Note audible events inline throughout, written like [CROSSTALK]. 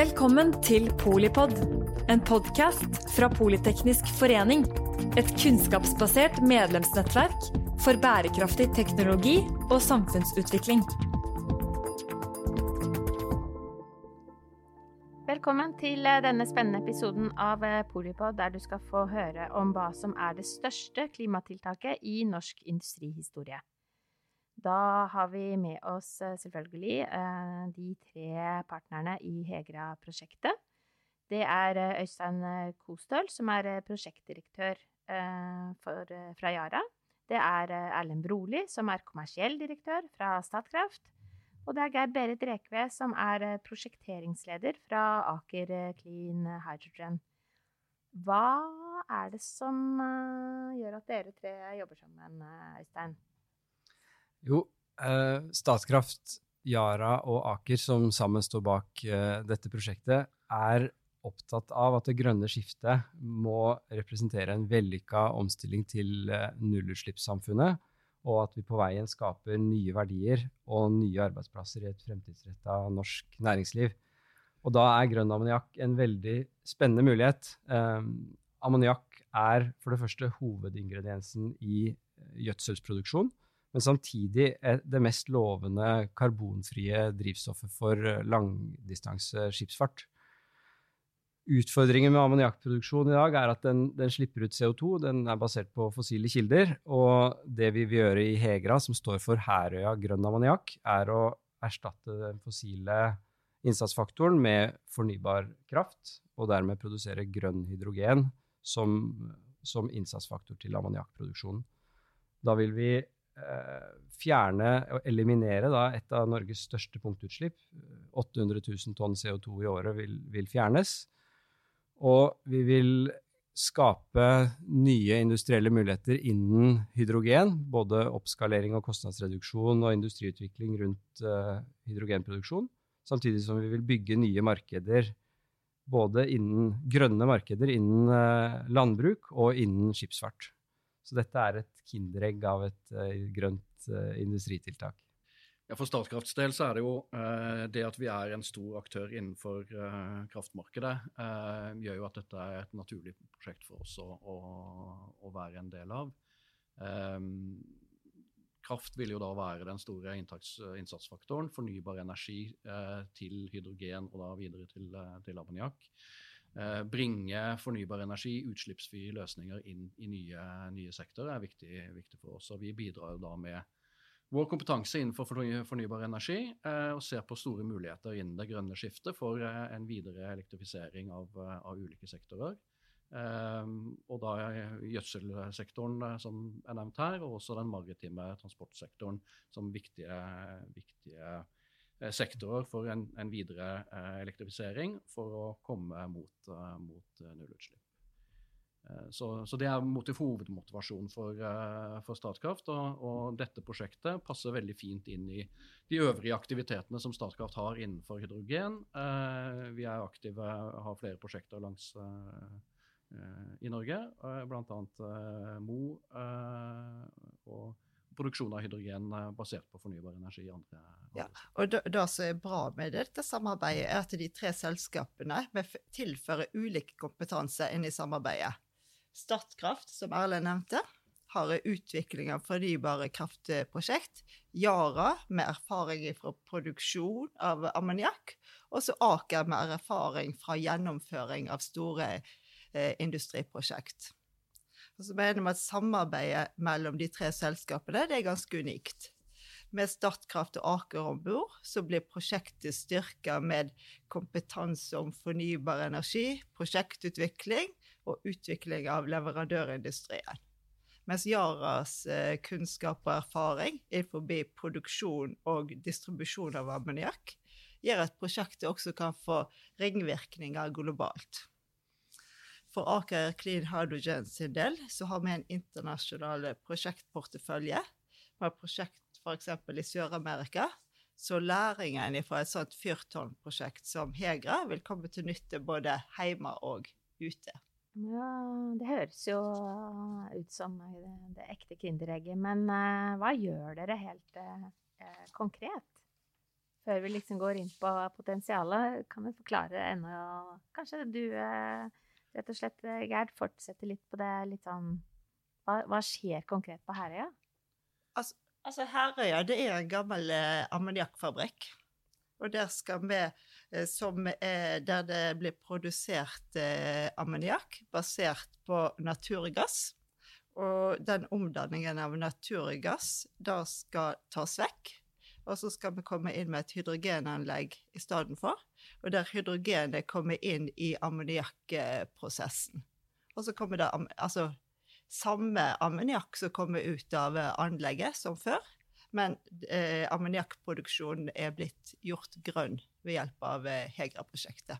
Velkommen til Polipod, en podkast fra Politeknisk forening. Et kunnskapsbasert medlemsnettverk for bærekraftig teknologi og samfunnsutvikling. Velkommen til eh, denne spennende episoden av eh, Polipod, der du skal få høre om hva som er det største klimatiltaket i norsk industrihistorie. Da har vi med oss eh, selvfølgelig eh, de tre partnerne i Hegra-prosjektet. Det er eh, Øystein Kostøl, som er prosjektdirektør for, fra Yara. Det er Erlend Broli, som er kommersiell direktør fra Statkraft. Og det er Geir Berit Rekve, som er prosjekteringsleder fra Aker Clean Hydrogen. Hva er det som gjør at dere tre jobber sammen, Øystein? Jo, eh, Statkraft, Yara og Aker, som sammen står bak eh, dette prosjektet, er opptatt av at det grønne skiftet må representere en vellykka omstilling til eh, nullutslippssamfunnet, og at vi på veien skaper nye verdier og nye arbeidsplasser i et fremtidsretta norsk næringsliv. Og da er grønn ammoniakk en veldig spennende mulighet. Eh, ammoniakk er for det første hovedingrediensen i eh, gjødselsproduksjon men samtidig er det mest lovende karbonfrie drivstoffet for langdistanseskipsfart. skipsfart. Utfordringen med ammoniakkproduksjon i dag er at den, den, slipper ut CO2. Den er basert på fossile kilder. Og det vi vil gjøre i Hegra, som står for Herøya grønn ammoniakk, er å erstatte den fossile innsatsfaktoren med fornybar kraft, og dermed produsere grønn hydrogen som, som innsatsfaktor til ammoniakkproduksjonen. Da vil vi Eh, fjerne og eliminere da, et av Norges største punktutslipp. 800 000 tonn CO2 i året vil, vil, fjernes. Og vi vil skape nye industrielle muligheter innen hydrogen. Både oppskalering og kostnadsreduksjon og industriutvikling rundt uh, hydrogenproduksjon. Samtidig som vi vil bygge nye markeder, både innen grønne markeder innen uh, landbruk og innen skipsfart. Så dette er et kinderegg av et uh, grønt uh, industritiltak. Ja, For Statkrafts del så er det jo eh, det at vi er en stor aktør innenfor kraftmarkedet, gjør jo at dette er et naturlig prosjekt for oss å, å, å være en del av. kraft vil jo da være den store innsatsfaktoren. Fornybar energi til hydrogen og da videre til, til ammoniakk. Eh, bringe fornybar energi, utslippsfrie løsninger inn i nye, nye sektorer er viktig, viktig, for oss. Og vi bidrar da med vår kompetanse innenfor fornybar energi eh, og ser på store muligheter innen det grønne skiftet for eh, en videre elektrifisering av, av ulike sektorer. og da gjødselsektoren, som er nevnt her, og også den maritime transportsektoren som viktige, viktige sektorer for en, en videre eh, elektrifisering for å komme mot, uh, mot nullutslipp. Så, så, det er motiv, hovedmotivasjonen for, for Statkraft. Og, og, dette prosjektet passer veldig fint inn i de øvrige aktivitetene som Statkraft har innenfor hydrogen. vi er aktive, har flere prosjekter langs i Norge, bl.a. Mo og produksjon av hydrogen eh, basert på fornybar energi. Andre, ja, og det, det, som er bra med dette samarbeidet, er at de tre selskapene tilfører ulik kompetanse inn i samarbeidet. Statkraft, som Erlend nevnte, har utvikling av fornybare kraftprosjekt. Yara med erfaring fra produksjon av ammoniakk. Og så Aker med erfaring fra gjennomføring av store eh, industriprosjekt. Og så mener vi at samarbeidet mellom de tre selskapene det er ganske unikt. Med Statkraft og Aker om bord så blir prosjektet styrka med kompetanse om fornybar energi, prosjektutvikling og utvikling av leverandørindustrien. Mens Yaras eh, kunnskap og erfaring innenfor produksjon og distribusjon av ammoniakk gjør at prosjektet også kan få ringvirkninger globalt. For Aker Clean Hydrogen sin del så har vi en internasjonal prosjektportefølje. Vi har prosjekt f.eks. i Sør-Amerika. Så læringen fra et sånt fyrtårnprosjekt som Hegra vil komme til nytte både hjemme og ute. Ja, det høres jo ut som det, ekte kinderegget. Men uh, hva gjør dere helt uh, konkret? før vi liksom går inn på potensialet, kan du forklare ennå Kanskje du eh, rett og slett, eh, Gerd, fortsetter litt på det litt sånn Hva, hva skjer konkret på Herøya? Altså, altså Herøya det er en gammel eh, ammoniakkfabrikk. Og der skal vi eh, som er Der det blir produsert eh, ammoniakk basert på naturgass. Og den omdanningen av naturgass, da skal tas vekk. Og så skal vi komme inn med et hydrogenanlegg i stedet for. Og der hydrogenet kommer inn i ammoniakkprosessen. Og så kommer det altså samme ammoniakk som kommer ut av anlegget som før. Men eh, ammoniakkproduksjonen er blitt gjort grønn ved hjelp av eh, Hegra-prosjektet.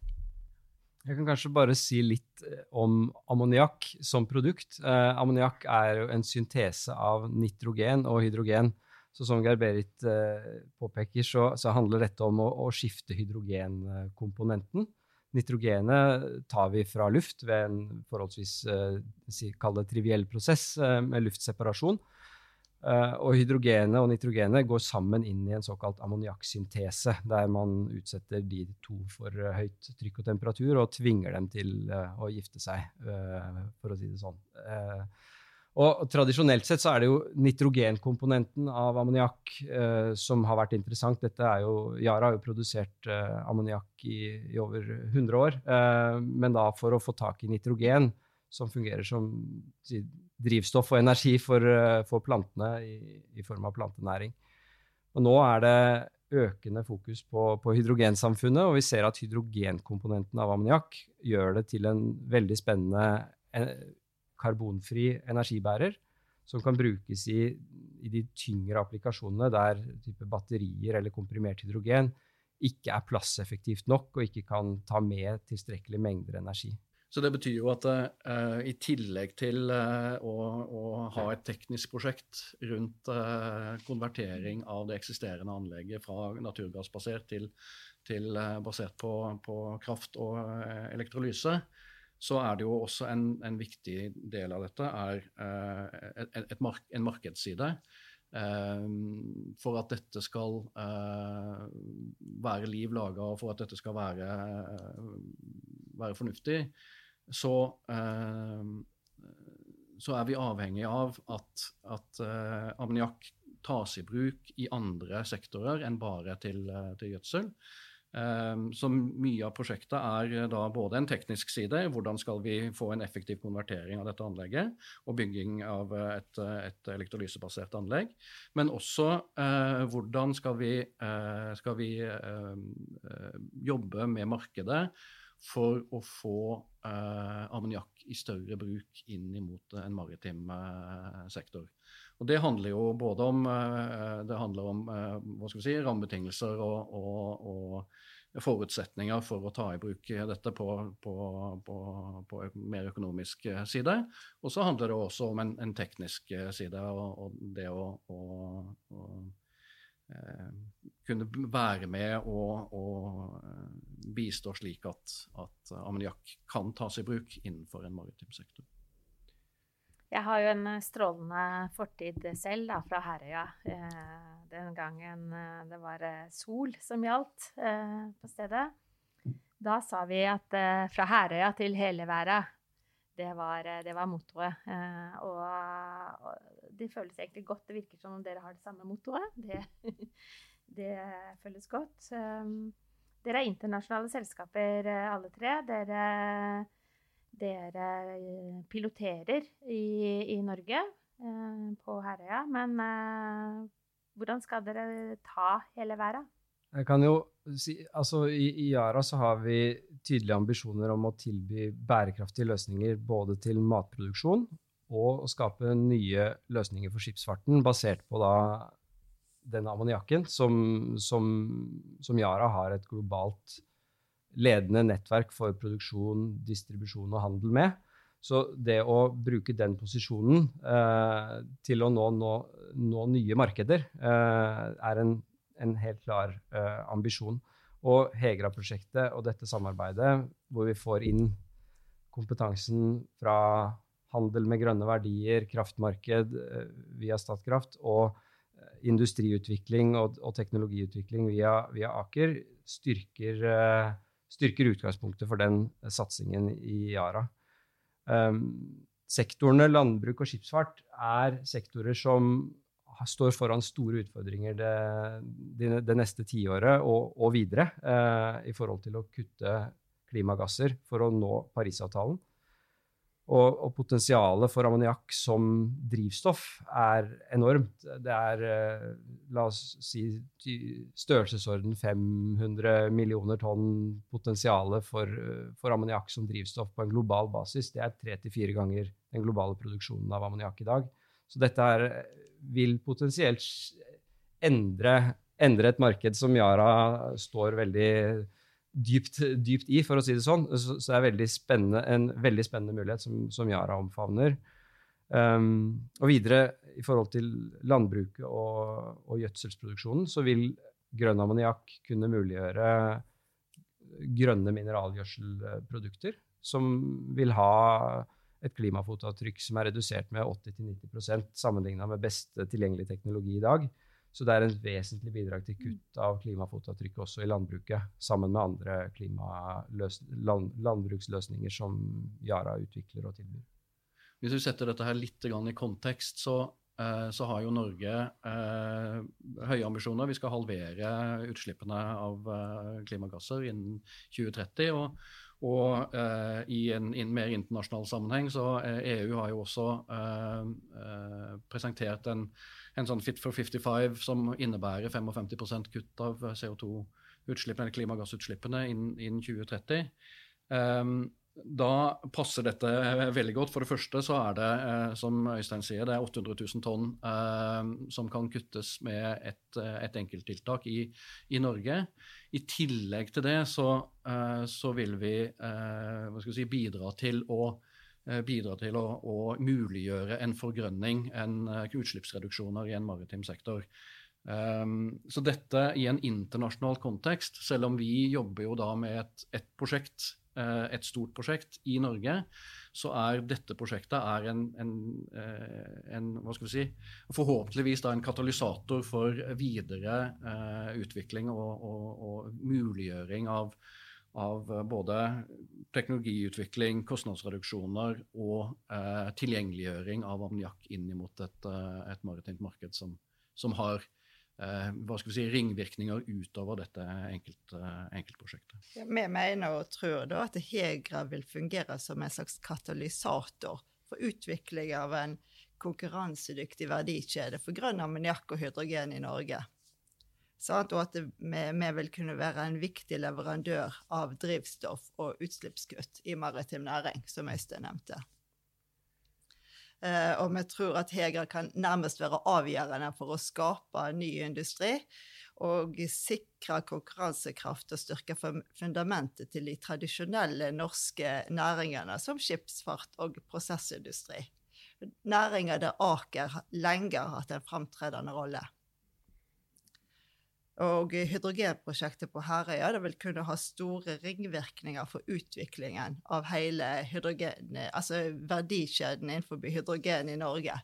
Jeg kan kanskje bare si litt eh, om ammoniakk som produkt. Eh, ammoniakk er jo en syntese av nitrogen og hydrogen. Så som Geir-Berit eh, påpeker, så, så, handler dette om å, å skifte hydrogenkomponenten. Nitrogenet tar vi fra luft ved en forholdsvis eh, triviell prosess eh, med luftseparasjon. Uh, og hydrogenet og nitrogenet går sammen inn i en såkalt ammoniakksyntese, der man utsetter de to for høyt trykk og temperatur og tvinger dem til å gifte seg, for å si det sånn. Og tradisjonelt sett så er det jo nitrogenkomponenten av ammoniakk som har vært interessant. Dette er jo, Yara har jo produsert ammoniakk i, i, over 100 år, men da for å få tak i nitrogen, som fungerer som si, drivstoff og energi for, eh, for plantene i, i, form av plantenæring. Og nå er det økende fokus på, på, hydrogensamfunnet, og vi ser at hydrogenkomponenten av ammoniakk gjør det til en veldig spennende eh, karbonfri energibærer som kan brukes i, i de tyngre applikasjonene der type batterier eller komprimert hydrogen ikke er plasseffektivt nok og ikke kan ta med tilstrekkelige mengder energi. Så det betyr jo at uh, i tillegg til uh, å, å, ha et teknisk prosjekt rundt uh, konvertering av det eksisterende anlegget fra naturgassbasert til, til basert på, på, kraft og elektrolyse, så er det jo også en, en viktig del av dette er et, et mark en markedsside. for at dette skal være liv laga, og for at dette skal være, være fornuftig, så, eh, så er vi avhengig av at, at eh, ammoniakk tas i bruk i andre sektorer enn bare til, eh, til gjødsel. Um, så mye av prosjektet er da både en teknisk side, hvordan skal vi få en effektiv konvertering av dette anlegget, og bygging av et, et elektrolysebasert anlegg, men også eh, hvordan skal vi, eh, skal vi eh, jobbe med markedet for å få eh, ammoniakk i større bruk inn mot en maritim eh, sektor. Og Det handler jo både om, eh, om eh, si, rammebetingelser og, og, og, forutsetninger for å ta i bruk dette på, på, på, på mer økonomisk eh, side. Og så handler det også om en, en teknisk eh, side og, og det å, å Eh, kunne være med og, og eh, bistå slik at, at ammoniakk kan tas i bruk innenfor en maritim sektor. Jeg har jo en eh, strålende fortid selv da, fra Herøya. Den gangen det var sol som gjaldt på stedet. Da sa vi at fra Herøya til hele verden det var, eh, var mottoet. Eh, og, det føles egentlig godt. Det virker som om dere har det samme mottoet. Det, [LAUGHS] det føles godt. Um, dere er internasjonale selskaper eh, alle tre. Dere, dere piloterer i, i Norge, på Herøya. Men hvordan skal dere ta hele verden? Jeg kan jo si, altså i Yara så har vi tydelige ambisjoner om å tilby bærekraftige løsninger både til matproduksjon og å skape nye løsninger for skipsfarten basert på da denne ammoniakken, som, som, som, Yara har et globalt ledende nettverk for produksjon, distribusjon og handel med. Så det å bruke den posisjonen eh, til å nå, nå, nå nye markeder eh, er en en helt klar eh, ambisjon. Og Hegra-prosjektet og dette samarbeidet, hvor vi får inn kompetansen fra handel med grønne verdier, kraftmarked uh, via Statkraft, og industriutvikling og, og teknologiutvikling via, via Aker styrker, uh, styrker, utgangspunktet for den satsingen i Yara. Um, sektorene landbruk og skipsfart er sektorer som står foran store utfordringer det, det neste tiåret og, og videre uh, i forhold til å kutte klimagasser for å nå Parisavtalen. Og, og potensialet for ammoniakk som drivstoff er enormt. Det er, eh, la oss si, størrelsesorden 500 millioner tonn potensialet for, for ammoniakk som drivstoff på en global basis. Det er tre til fire ganger den globale produksjonen av ammoniakk i dag. Så dette er, vil potensielt endre, endre, et marked som Yara står veldig dypt, dypt, i, for å si det sånn. Så, så det er en veldig spennende mulighet som, som Yara omfavner. Um, og videre, i forhold til landbruket og, og gjødselsproduksjonen, så vil grønn ammoniakk kunne muliggjøre grønne mineralgjødselprodukter som vil ha et klimafotavtrykk som er redusert med 80-90% sammenligna med beste tilgjengelige teknologi i dag. Så det er en vesentlig bidrag til kutt av klimafotavtrykket også i landbruket, sammen med andre land, landbruksløsninger som Yara utvikler og tilbyr. Hvis vi setter dette her litt i kontekst, så, eh, så har jo Norge eh, høye ambisjoner. Vi skal halvere utslippene av eh, klimagasser innen 2030. og og eh, i en in, mer internasjonal sammenheng så eh, EU har jo også eh, eh presentert en en sånn Fit for 55 som innebærer 55 kutt av CO2-utslippene, eller klimagassutslippene innen, innen 2030. Um, ehm, da passer dette veldig godt. For det første så er det, eh, som Øystein sier, det er 800 000 tonn eh, som kan kuttes med et, et enkelttiltak i, i, Norge. I tillegg til det så, eh, så vil vi eh, si, bidra til å Eh, bidra til å, å muliggjøre en forgrønning, en uh, utslippsreduksjoner i en maritim sektor. Um, så dette i en internasjonal kontekst, selv om vi jobber jo da med et, et prosjekt, uh, et stort prosjekt i Norge, så er dette prosjektet er en, en, uh, en hva skal vi si, forhåpentligvis da en katalysator for videre utvikling og, og, og muliggjøring av av eh, både teknologiutvikling, kostnadsreduksjoner og eh, tilgjengeliggjøring av ammoniakk inn mot et, eh, et, maritimt marked som, som har eh, hva skal vi si, ringvirkninger utover dette enkelt, eh, enkeltprosjektet. Vi mener og tror da at Hegra vil fungere som en slags katalysator for utvikling av en konkurransedyktig verdikjede for grønn ammoniakk og hydrogen i Norge. Sant? Og at vi, vi, vil kunne være en viktig leverandør av drivstoff og utslippskutt i maritim næring, som Øystein nevnte. Eh, og vi tror at Heger kan nærmest være avgjørende for å skape ny industri og sikre konkurransekraft og styrke fundamentet til de tradisjonelle norske næringene som skipsfart og prosessindustri. Næringer der Aker lenge har hatt en framtredende rolle. Og hydrogenprosjektet på Herøya det vil kunne ha store ringvirkninger for utviklingen av hele hydrogen, altså verdikjeden innenfor hydrogen i Norge.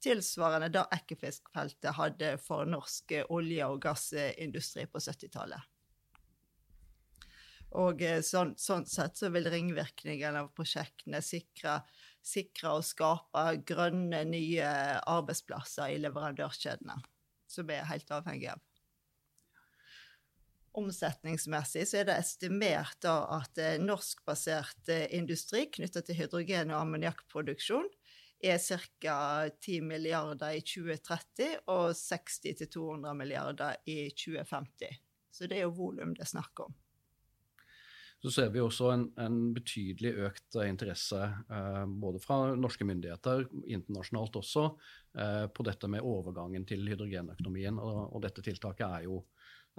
Tilsvarende da Ekofisk-feltet hadde for norsk olje- og gassindustri på 70-tallet. Og eh, sånn, sånn, sett så vil ringvirkningene av prosjektene sikre, sikre og skape grønne, nye arbeidsplasser i leverandørkjedene, som vi er helt avhengig av omsetningsmessig så er det estimert da at eh, norskbasert eh, industri knyttet til hydrogen- og ammoniakkproduksjon er ca. 10 milliarder i 2030 og 60-200 milliarder i 2050. Så det er jo volum det er snakk om. Så ser vi også en, en betydelig økt eh, interesse eh, både fra norske myndigheter, internasjonalt også, eh, på dette med overgangen til hydrogenøkonomien. Og, og dette tiltaket er jo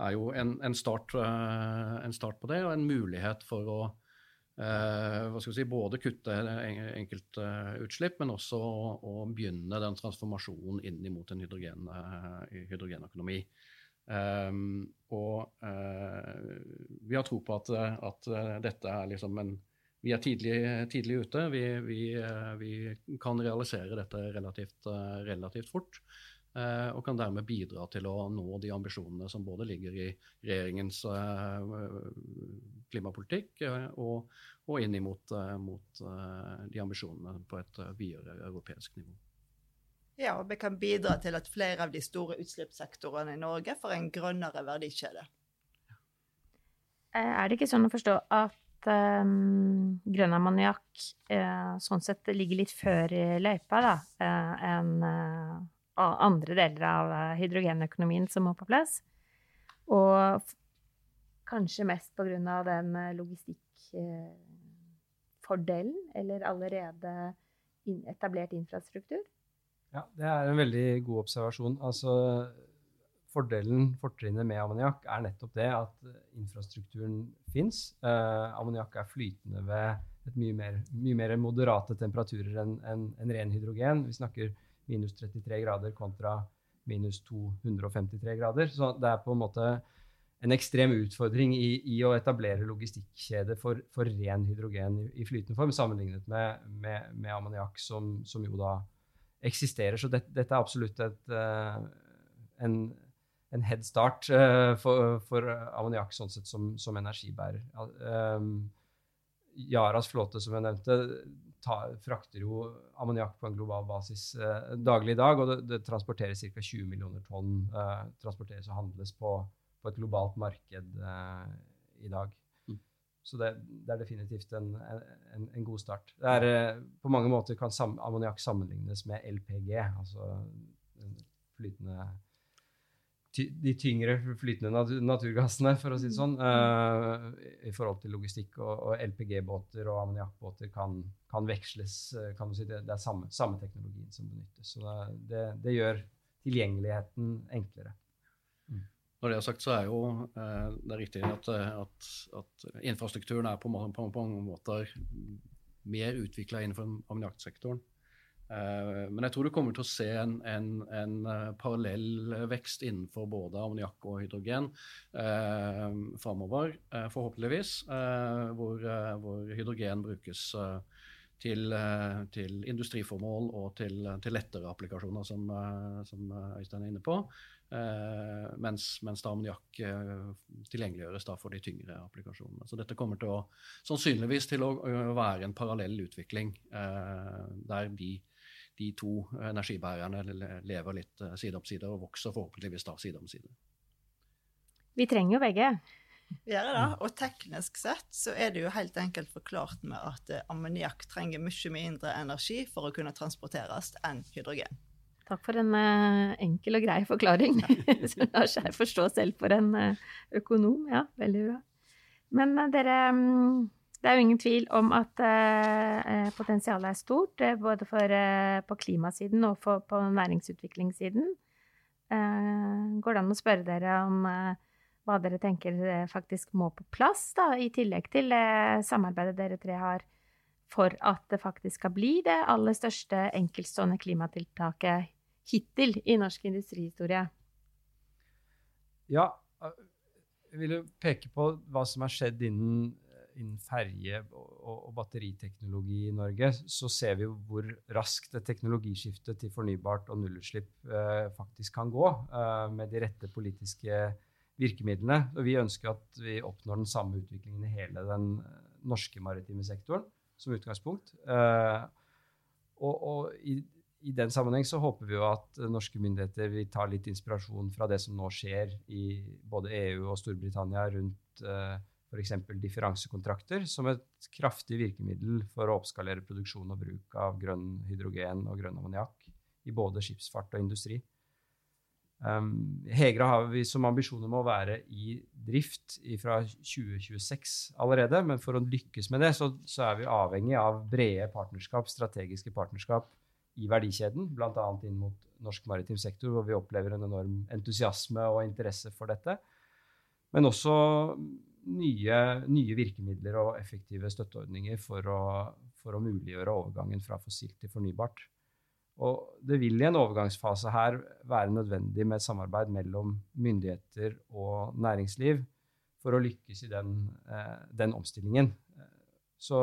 er jo en, en, start, eh, en, start, på det, og en mulighet for å eh, si, både kutte enkeltutslipp, men også å, å begynne den transformasjonen inn mot en hydrogen, eh, hydrogenøkonomi. Og vi har tro på at, at dette er liksom en Vi er tidlig, tidlig ute. Vi, vi, vi, kan realisere dette relativt, relativt fort. Eh, og kan dermed bidra til å nå de ambisjonene som både ligger i regjeringens eh, klimapolitikk eh, og, og inn imot mot, de ambisjonene på et videre europeisk nivå. Ja, og vi kan bidra til at flere av de store utslippssektorene i Norge får en grønnere verdikjede. Er det ikke sånn å forstå at um, grønn ammoniakk uh, sånn sett ligger litt før i løypa da, uh, enn uh, andre deler av eh, hydrogenøkonomien som må på plass. Og kanskje mest av den eh, logistikkfordelen, eller allerede etablert infrastruktur. Ja, det er en veldig god observasjon. Altså, fordelen, fortrinnet med ammoniakk er nettopp det at eh, infrastrukturen fins. Eh, ammoniakk er flytende ved mye mer, mye mer moderate temperaturer enn en, en ren hydrogen. Vi snakker minus 33 grader kontra minus 253 grader. Så det er på en måte en ekstrem utfordring i, i å etablere logistikkjede for, for, ren hydrogen i, i, flytende form, sammenlignet med, med, med ammoniakk, som, som, jo da eksisterer. Så det, dette er absolutt et, uh, en, en, head start uh, for, for ammoniakk sånn sett som, som energibærer. Jaras Yaras flåte, som jeg nevnte, ta, frakter jo ammoniakk på en global basis eh, daglig i dag, og det, det transporteres ca. 20 millioner tonn eh, transporteres og handles på, på et globalt marked eh, i dag. Mm. Så det, det, er definitivt en, en, en god start. Er, eh, på mange måter kan sam, ammoniakk sammenlignes med LPG, altså flytende de tyngre flytende naturgassene, for å si det sånn, uh, i forhold til logistikk. Og, og LPG-båter og ammoniakkbåter kan, kan, veksles. Eh, kan si, det, det er samme, samme, teknologien som benyttes. Så det, det gjør tilgjengeligheten enklere. Mm. Når det er sagt, så er jo eh, det er riktig at, at, at, infrastrukturen er på, på, på mange måter mer utvikla innenfor ammoniakksektoren. Eh, men jeg tror du kommer til å se en, en, en eh, parallell vekst innenfor både ammoniakk og hydrogen eh, framover, eh, forhåpentligvis. Eh, hvor, hvor, hydrogen brukes eh, til, til, industriformål og til, til lettere applikasjoner, som, som, Øystein er inne på. mens, mens ammoniakk tilgjengeliggjøres for de tyngre applikasjonene. Så dette kommer til å, sannsynligvis til å være en parallell utvikling der de de to energibærerne lever litt eh, side om side, og vokser forhåpentligvis da side om side. Vi trenger jo begge. Vi gjør det. Og teknisk sett så er det jo helt enkelt forklart med at eh, ammoniakk trenger mye mindre energi for å kunne transporteres enn hydrogen. Takk for en uh, enkel og grei forklaring, som lar seg forstå selv for en uh, økonom. Ja, veldig bra. Men uh, dere um det er jo ingen tvil om at eh, potensialet er stort, uh, både for, eh, på klimasiden og for, på næringsutviklingssiden. går det an å spørre dere om hva dere tenker faktisk må på plass, da, i tillegg til samarbeidet dere tre har, for at det faktisk skal bli det aller største enkeltstående klimatiltaket hittil i norsk industrihistorie? Ja, jeg vil jo peke på hva som har skjedd innen innen ferje og, og, batteriteknologi i Norge, så ser vi jo hvor raskt et teknologiskifte til fornybart og nullutslipp eh, faktisk kan gå, eh, med de rette politiske virkemidlene. Og vi ønsker at vi oppnår den samme utviklingen i hele den eh, norske maritime sektoren som utgangspunkt. Og, og i, i, den sammenheng så håper vi jo at norske myndigheter vil ta litt inspirasjon fra det som nå skjer i både EU og Storbritannia rundt eh, f.eks. differansekontrakter som et kraftig virkemiddel for å oppskalere produksjon og bruk av grønn hydrogen og grønn ammoniakk i både skipsfart og industri. Um, Hegra har vi som ambisjon om å være i drift fra 2026 allerede, men for å lykkes med det, så, så er vi avhengig av brede partnerskap, strategiske partnerskap i verdikjeden, bl.a. inn mot norsk maritim sektor, hvor vi opplever en enorm entusiasme og interesse for dette. Men også nye, nye, virkemidler og effektive støtteordninger for å, for å, muliggjøre overgangen fra fossilt til fornybart. Og det vil i en overgangsfase her være nødvendig med et samarbeid mellom myndigheter og næringsliv for å lykkes i den, eh, den omstillingen. Så,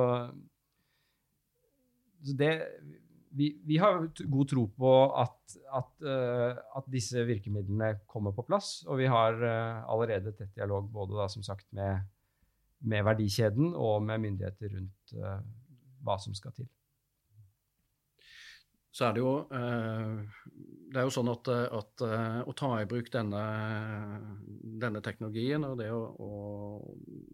så det vi, vi, har god tro på at, at, uh, at, disse virkemidlene kommer på plass. Og vi har uh, allerede tett dialog både da, som sagt, med, med verdikjeden og med myndigheter rundt uh, hva som skal til. Så er det jo, det er jo sånn at, at å ta i bruk denne, denne teknologien og det, å, å,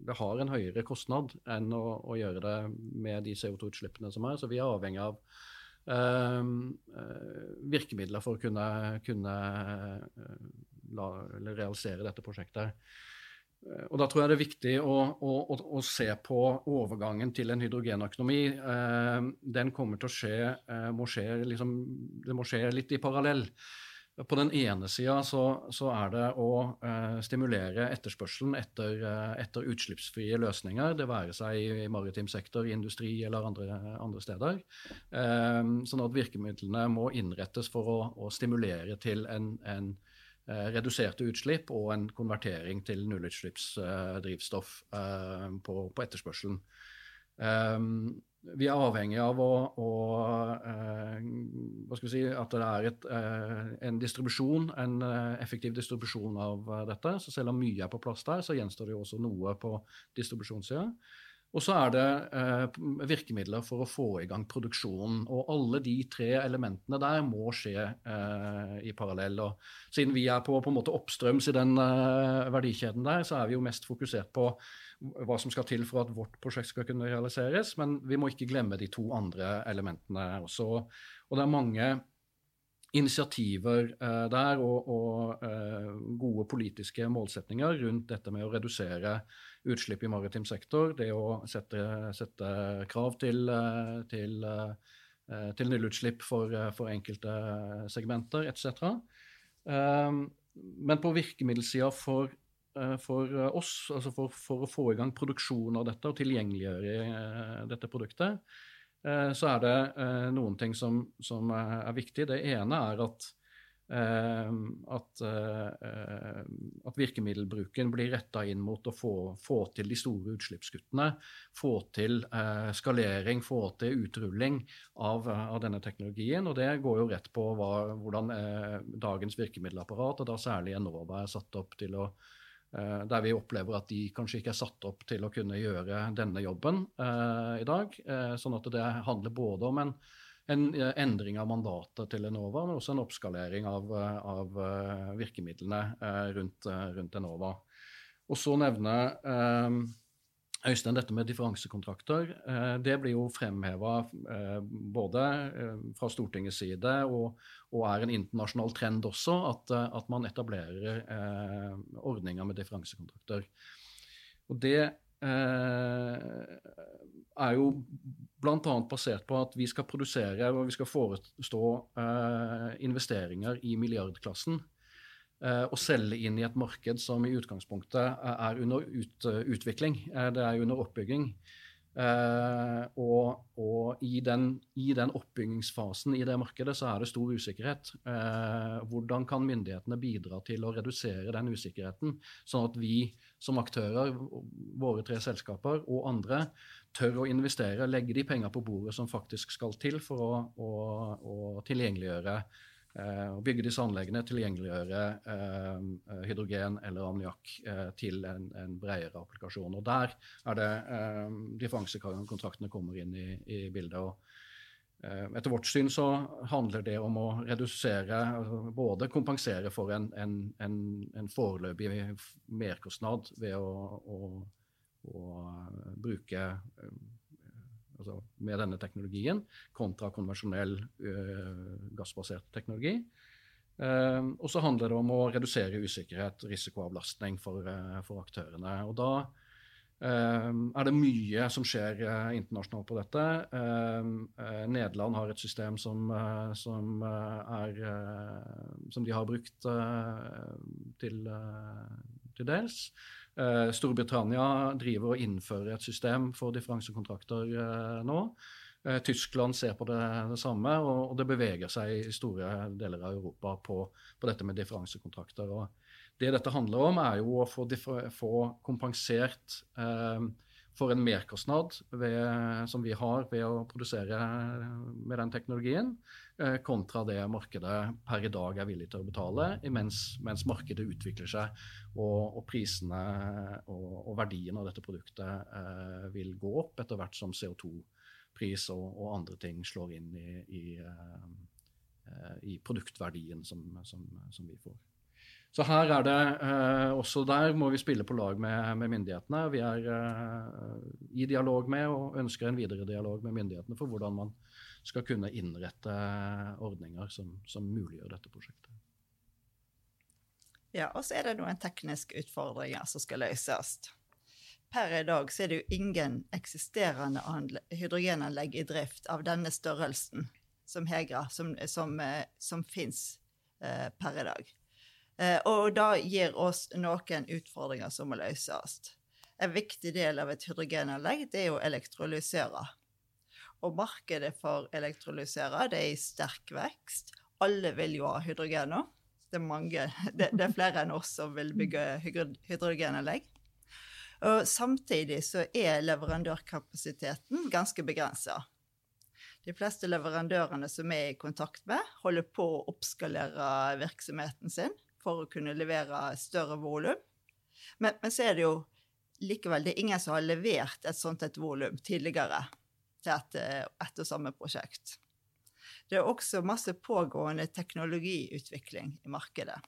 det har en høyere kostnad enn å, å gjøre det med de CO2-utslippene som er. Så vi er avhengig av eh, virkemidler for å kunne, kunne eh, la, realisere dette prosjektet. Eh, og Da tror jeg det er viktig å, å, å se på overgangen til en hydrogenøkonomi. Ehm, den kommer til å skje, må skje liksom, det må skje litt i parallell. På den ene sida så, så, er det å eh, stimulere etterspørselen etter, eh, etter, utslippsfrie løsninger, det være seg i maritim sektor, i industri eller andre, andre steder. Eh, sånn at virkemidlene må innrettes for å, å stimulere til en, en eh, reduserte utslipp og en konvertering til nullutslippsdrivstoff eh, på, på etterspørselen. Um, vi er avhengig av å, å uh, si, at det er et, uh, en distribusjon, en uh, effektiv distribusjon av dette. Så selv om mye er på plass der, så gjenstår det jo også noe på distribusjonssida. Og så er det virkemidler for å få i gang produksjonen. Og alle de tre elementene der må skje i parallell. Og siden vi er på, på en måte oppstrøms i den verdikjeden der, så er vi jo mest fokusert på hva som skal til for at vårt prosjekt skal kunne realiseres. Men vi må ikke glemme de to andre elementene også. Og det er mange initiativer eh, der og, og eh, gode politiske målsetninger rundt dette med å redusere utslipp i maritim sektor. Det å sette, sette krav til, til, eh, til nullutslipp for, for, enkelte segmenter etc. Eh, men på virkemiddelsida for Eh, for oss, altså for, for, å få i gang produksjon av dette og tilgjengeliggjøre eh, dette produktet, så er det noen ting som, som er viktig. Det ene er at, at, at virkemiddelbruken blir retta inn mot å få, få, til de store utslippskuttene. Få til skalering, få til utrulling av, av, denne teknologien. Og det går jo rett på hva, hvordan dagens virkemiddelapparat, og da særlig Enova, er satt opp til å Eh, der vi opplever at de kanskje ikke er satt opp til å kunne gjøre denne jobben uh, i dag. Uh, sånn at det handler både om en, en, endring av mandatet til Enova, men også en oppskalering av, av virkemidlene rundt, rundt, Enova. Og så nevne Øystein, dette med differansekontrakter, eh, det blir jo fremheva eh, både eh, fra Stortingets side og, og, er en internasjonal trend også, at, at man etablerer ordninger med differansekontrakter. Og det er jo bl.a. basert på at vi skal produsere og vi skal forestå investeringer i milliardklassen Eh, og selge inn i et marked som i utgangspunktet er under ut, utvikling. Eh, det er under oppbygging. Uh, og, og i, den, i, den, oppbyggingsfasen i det markedet så er det stor usikkerhet. Hvordan kan myndighetene bidra til å redusere den usikkerheten, sånn at vi som aktører, våre tre selskaper og andre, tør å investere, legge de penger på bordet som faktisk skal til for å, å, å tilgjengeliggjøre Eh, bygge disse anleggene, tilgjengeliggjøre eh, hydrogen eller ammoniakk eh, til en, en, bredere applikasjon. Og Der er det differansekontraktene kommer inn i, i bildet. og etter vårt syn så handler det om å redusere, både kompensere for en, en, en, en foreløpig merkostnad ved å, å, å bruke altså med denne teknologien, kontra konvensjonell gassbasert teknologi. Og så handler det om å redusere usikkerhet, risikoavlastning for, for aktørene. Og da er det mye som skjer internasjonalt på dette. Nederland har et system som, som, er, som de har brukt til, til dels. Storbritannia driver og innfører et system for differansekontrakter nå. Tyskland ser på det, det samme, og, og, det beveger seg i store deler av Europa på, på dette med differansekontrakter. Og det dette handler om, er jo å få, få kompensert for en merkostnad ved, som vi har ved å produsere med den teknologien, eh, kontra det markedet per i dag er villig til å betale, mens, mens markedet utvikler seg og, og prisene og, og, verdien av dette produktet eh, vil gå opp etter hvert som CO2-pris og, og, andre ting slår inn i, i, eh, i produktverdien som, som, som vi får. Så her er det eh, Også der må vi spille på lag med, med myndighetene. Vi er eh, i dialog med og ønsker en videre dialog med myndighetene for hvordan man skal kunne innrette ordninger som, som muliggjør dette prosjektet. Ja, og så er det noen tekniske utfordringer som skal løses. Per i dag så er det jo ingen eksisterende hydrogenanlegg i drift av denne størrelsen som Hegra, som, som, eh, som fins eh, per i dag. Eh, og det gir oss noen utfordringer som må løses. En viktig del av et hydrogenanlegg det er å elektrolysere. Og markedet for elektrolysere det er i sterk vekst. Alle vil jo ha hydrogen nå. Det er, mange, [LAUGHS] det, det er flere enn oss som vil bygge hydrogenanlegg. Og samtidig så er leverandørkapasiteten ganske begrensa. De fleste leverandørene som vi er i kontakt med, holder på å oppskalere virksomheten sin for å kunne levere større volum. Men, men, så er det jo likevel det er ingen som har levert et sånt et volum tidligere til et, et og samme prosjekt. Det er også masse pågående teknologiutvikling i markedet.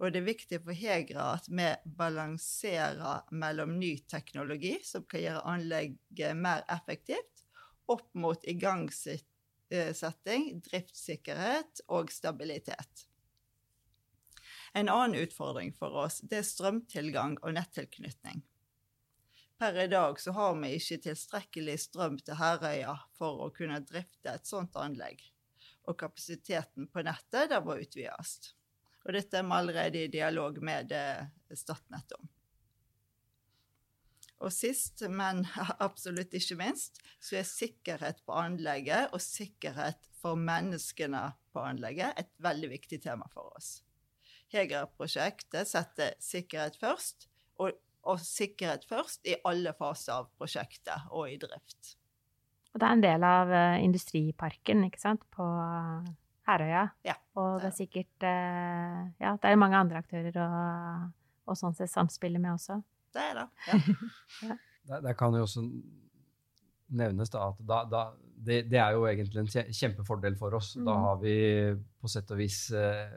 Og det er viktig for Hegra at vi balanserer mellom ny teknologi, som kan gjøre anlegget mer effektivt, opp mot igangsetting, driftssikkerhet og stabilitet. En annen utfordring for oss det er strømtilgang og nettilknytning. Per i dag så har vi ikke tilstrekkelig strøm til Herøya for å kunne drifte et sånt anlegg, og kapasiteten på nettet der må utvides. Og dette er vi allerede i dialog med eh, Statnett om. Og sist, men [LAUGHS] absolutt ikke minst, så er sikkerhet på anlegget og sikkerhet for menneskene på anlegget et veldig viktig tema for oss. Hegra-prosjektet setter sikkerhet først, og, og, sikkerhet først i alle faser av prosjektet og i drift. Og det er en del av uh, industriparken, ikke sant, på Herøya. Ja. Og det er sikkert uh, Ja, det er mange andre aktører å, og sånn sett samspille med også. Det er det. [LAUGHS] Ja. ja. Der, der, kan jo også nevnes da, at da, da, det, det, er jo egentlig en kjempefordel for oss. Mm. Da har vi på sett og vis uh,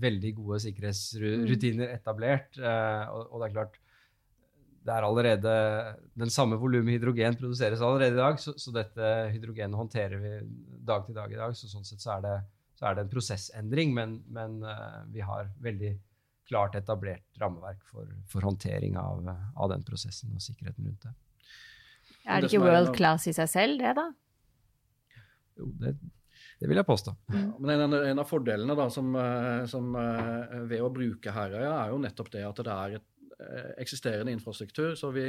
veldig gode sikkerhetsrutiner mm. etablert. Eh, og, det er klart det er allerede Den samme volumet hydrogen produseres allerede i dag, så, så, dette hydrogenet håndterer vi dag til dag i dag. Så sånn sett så er det, så er det en prosessendring, men, men uh, vi har veldig klart etablert rammeverk for, for håndtering av, av, den prosessen og sikkerheten rundt det. Er det ikke world class i seg selv, det, da? Jo, det det vil jeg påstå. Ja, men en, en, av fordelene da, som, eh, som, eh, ved å bruke Herøya, er jo nettopp det at det er et eh, eksisterende infrastruktur. Så vi,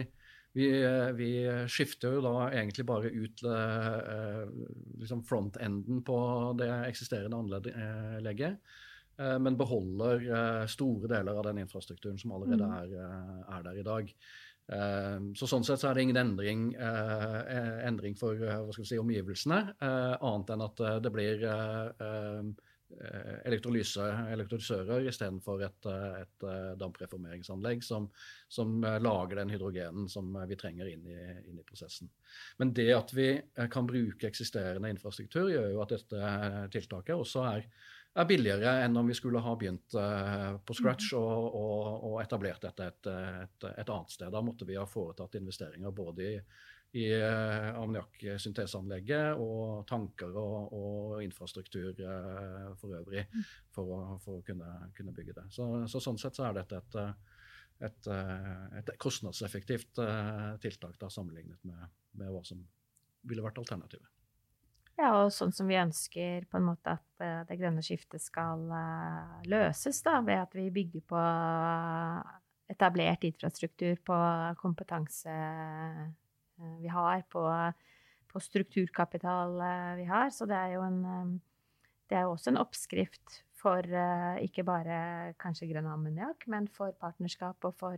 vi, vi skifter jo da egentlig bare ut liksom front-enden på det eksisterende anlegget. Men beholder store deler av den infrastrukturen som allerede mm. er, er der i dag. Ehm, så Sånn sett så er det ingen endring, eh, eh, endring for eh, si, omgivelsene, annet enn at det blir ehm, elektrolyse, elektrolysører istedenfor et, et dampreformeringsanlegg som, som, lager den hydrogenen som vi trenger inn i, inn i, prosessen. Men det at vi kan bruke eksisterende infrastruktur, gjør jo at dette tiltaket også er er billigere enn om vi skulle ha begynt uh, på scratch og, og, og, etablert dette et, et, et, annet sted. Da måtte vi ha foretatt investeringer både i, i uh, ammoniakksynteseanlegget og tanker og, og infrastruktur uh, for øvrig for å, for å kunne, kunne, bygge det. Så, så, sånn sett så er dette et, et, et kostnadseffektivt tiltak da, sammenlignet med, med hva som ville vært alternativet. Ja, og sånn som vi ønsker på en måte at uh, det grønne skiftet skal uh, løses, da, ved at vi bygger på etablert infrastruktur, på kompetanse vi har, på, på strukturkapital vi har. Så det er jo en Det er også en oppskrift for ikke bare kanskje grønn ammoniakk, men for partnerskap og for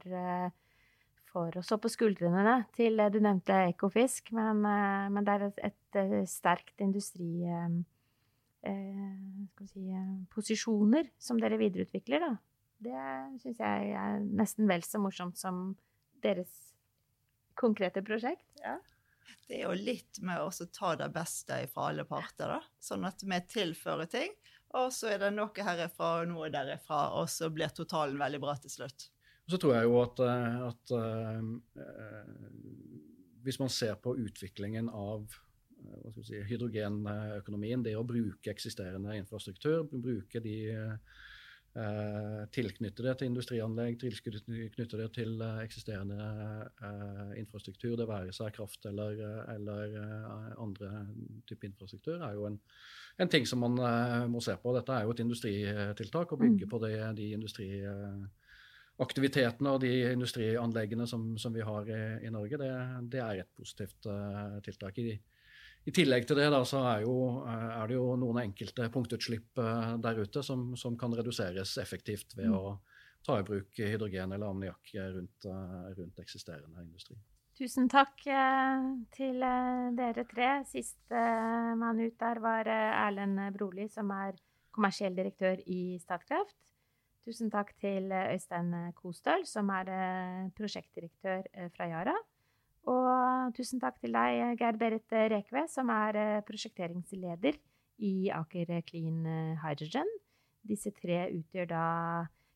får å stå på skuldrene til Du nevnte Ekofisk, men, men det er et, et sterkt industri... vi si, posisjoner som dere videreutvikler, da. Det syns jeg er nesten vel så morsomt som deres konkrete prosjekt. Ja. Det er jo litt med å ta det beste fra alle parter, da. Sånn at vi tilfører ting, og så er det noe herifra og noe derifra, og så blir totalen veldig bra til slutt. Så tror jeg jo at, eh, at uh, hvis man ser på utviklingen av uh, si, hydrogenøkonomien, det å bruke eksisterende infrastruktur, bruke de Eh, tilknytte til industrianlegg, tilknyttede til eh, eksisterende eh, infrastruktur, det være seg kraft eller, eller andre type infrastruktur, er jo en, en ting som man må se på. Dette er jo et industritiltak, å bygge mm. på det, de industriaktivitetene og de industrianleggene som, som vi har i, i Norge. Det, det, er et positivt tiltak. i i tillegg til det da, så er, jo, eh, er, det jo noen enkelte punktutslipp uh, der ute som, som kan reduseres effektivt ved mm. å ta i bruk hydrogen eller ammoniakk rundt, uh, rundt, eksisterende industri. Tusen takk til dere tre. Sistemann ut der var Erlend Broli, som er kommersiell direktør i Statkraft. Tusen takk til Øystein Kostøl, som er prosjektdirektør fra Yara. Og tusen takk til deg, Geir Berit Rekve, som er eh, prosjekteringsleder i Aker Clean eh, Hydrogen. Disse tre utgjør da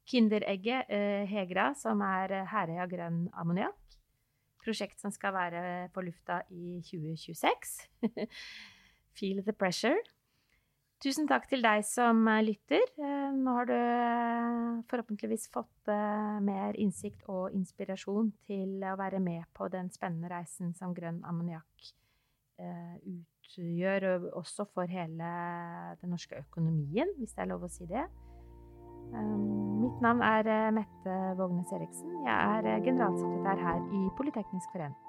Kinderegget eh, Hegra, som er Herøya grønn ammoniakk. Prosjekt som skal være på lufta i 2026. [LAUGHS] Feel the pressure. Tusen takk til deg som eh, lytter. Eh, nå har du eh, forhåpentligvis fått mer innsikt og inspirasjon til å være med på den spennende reisen som grønn ammoniakk utgjør, også for hele den norske økonomien, hvis det er lov å si det. Mitt navn er Mette Vågnes Eriksen. Jeg er generalsekretær her i Politeknisk forening.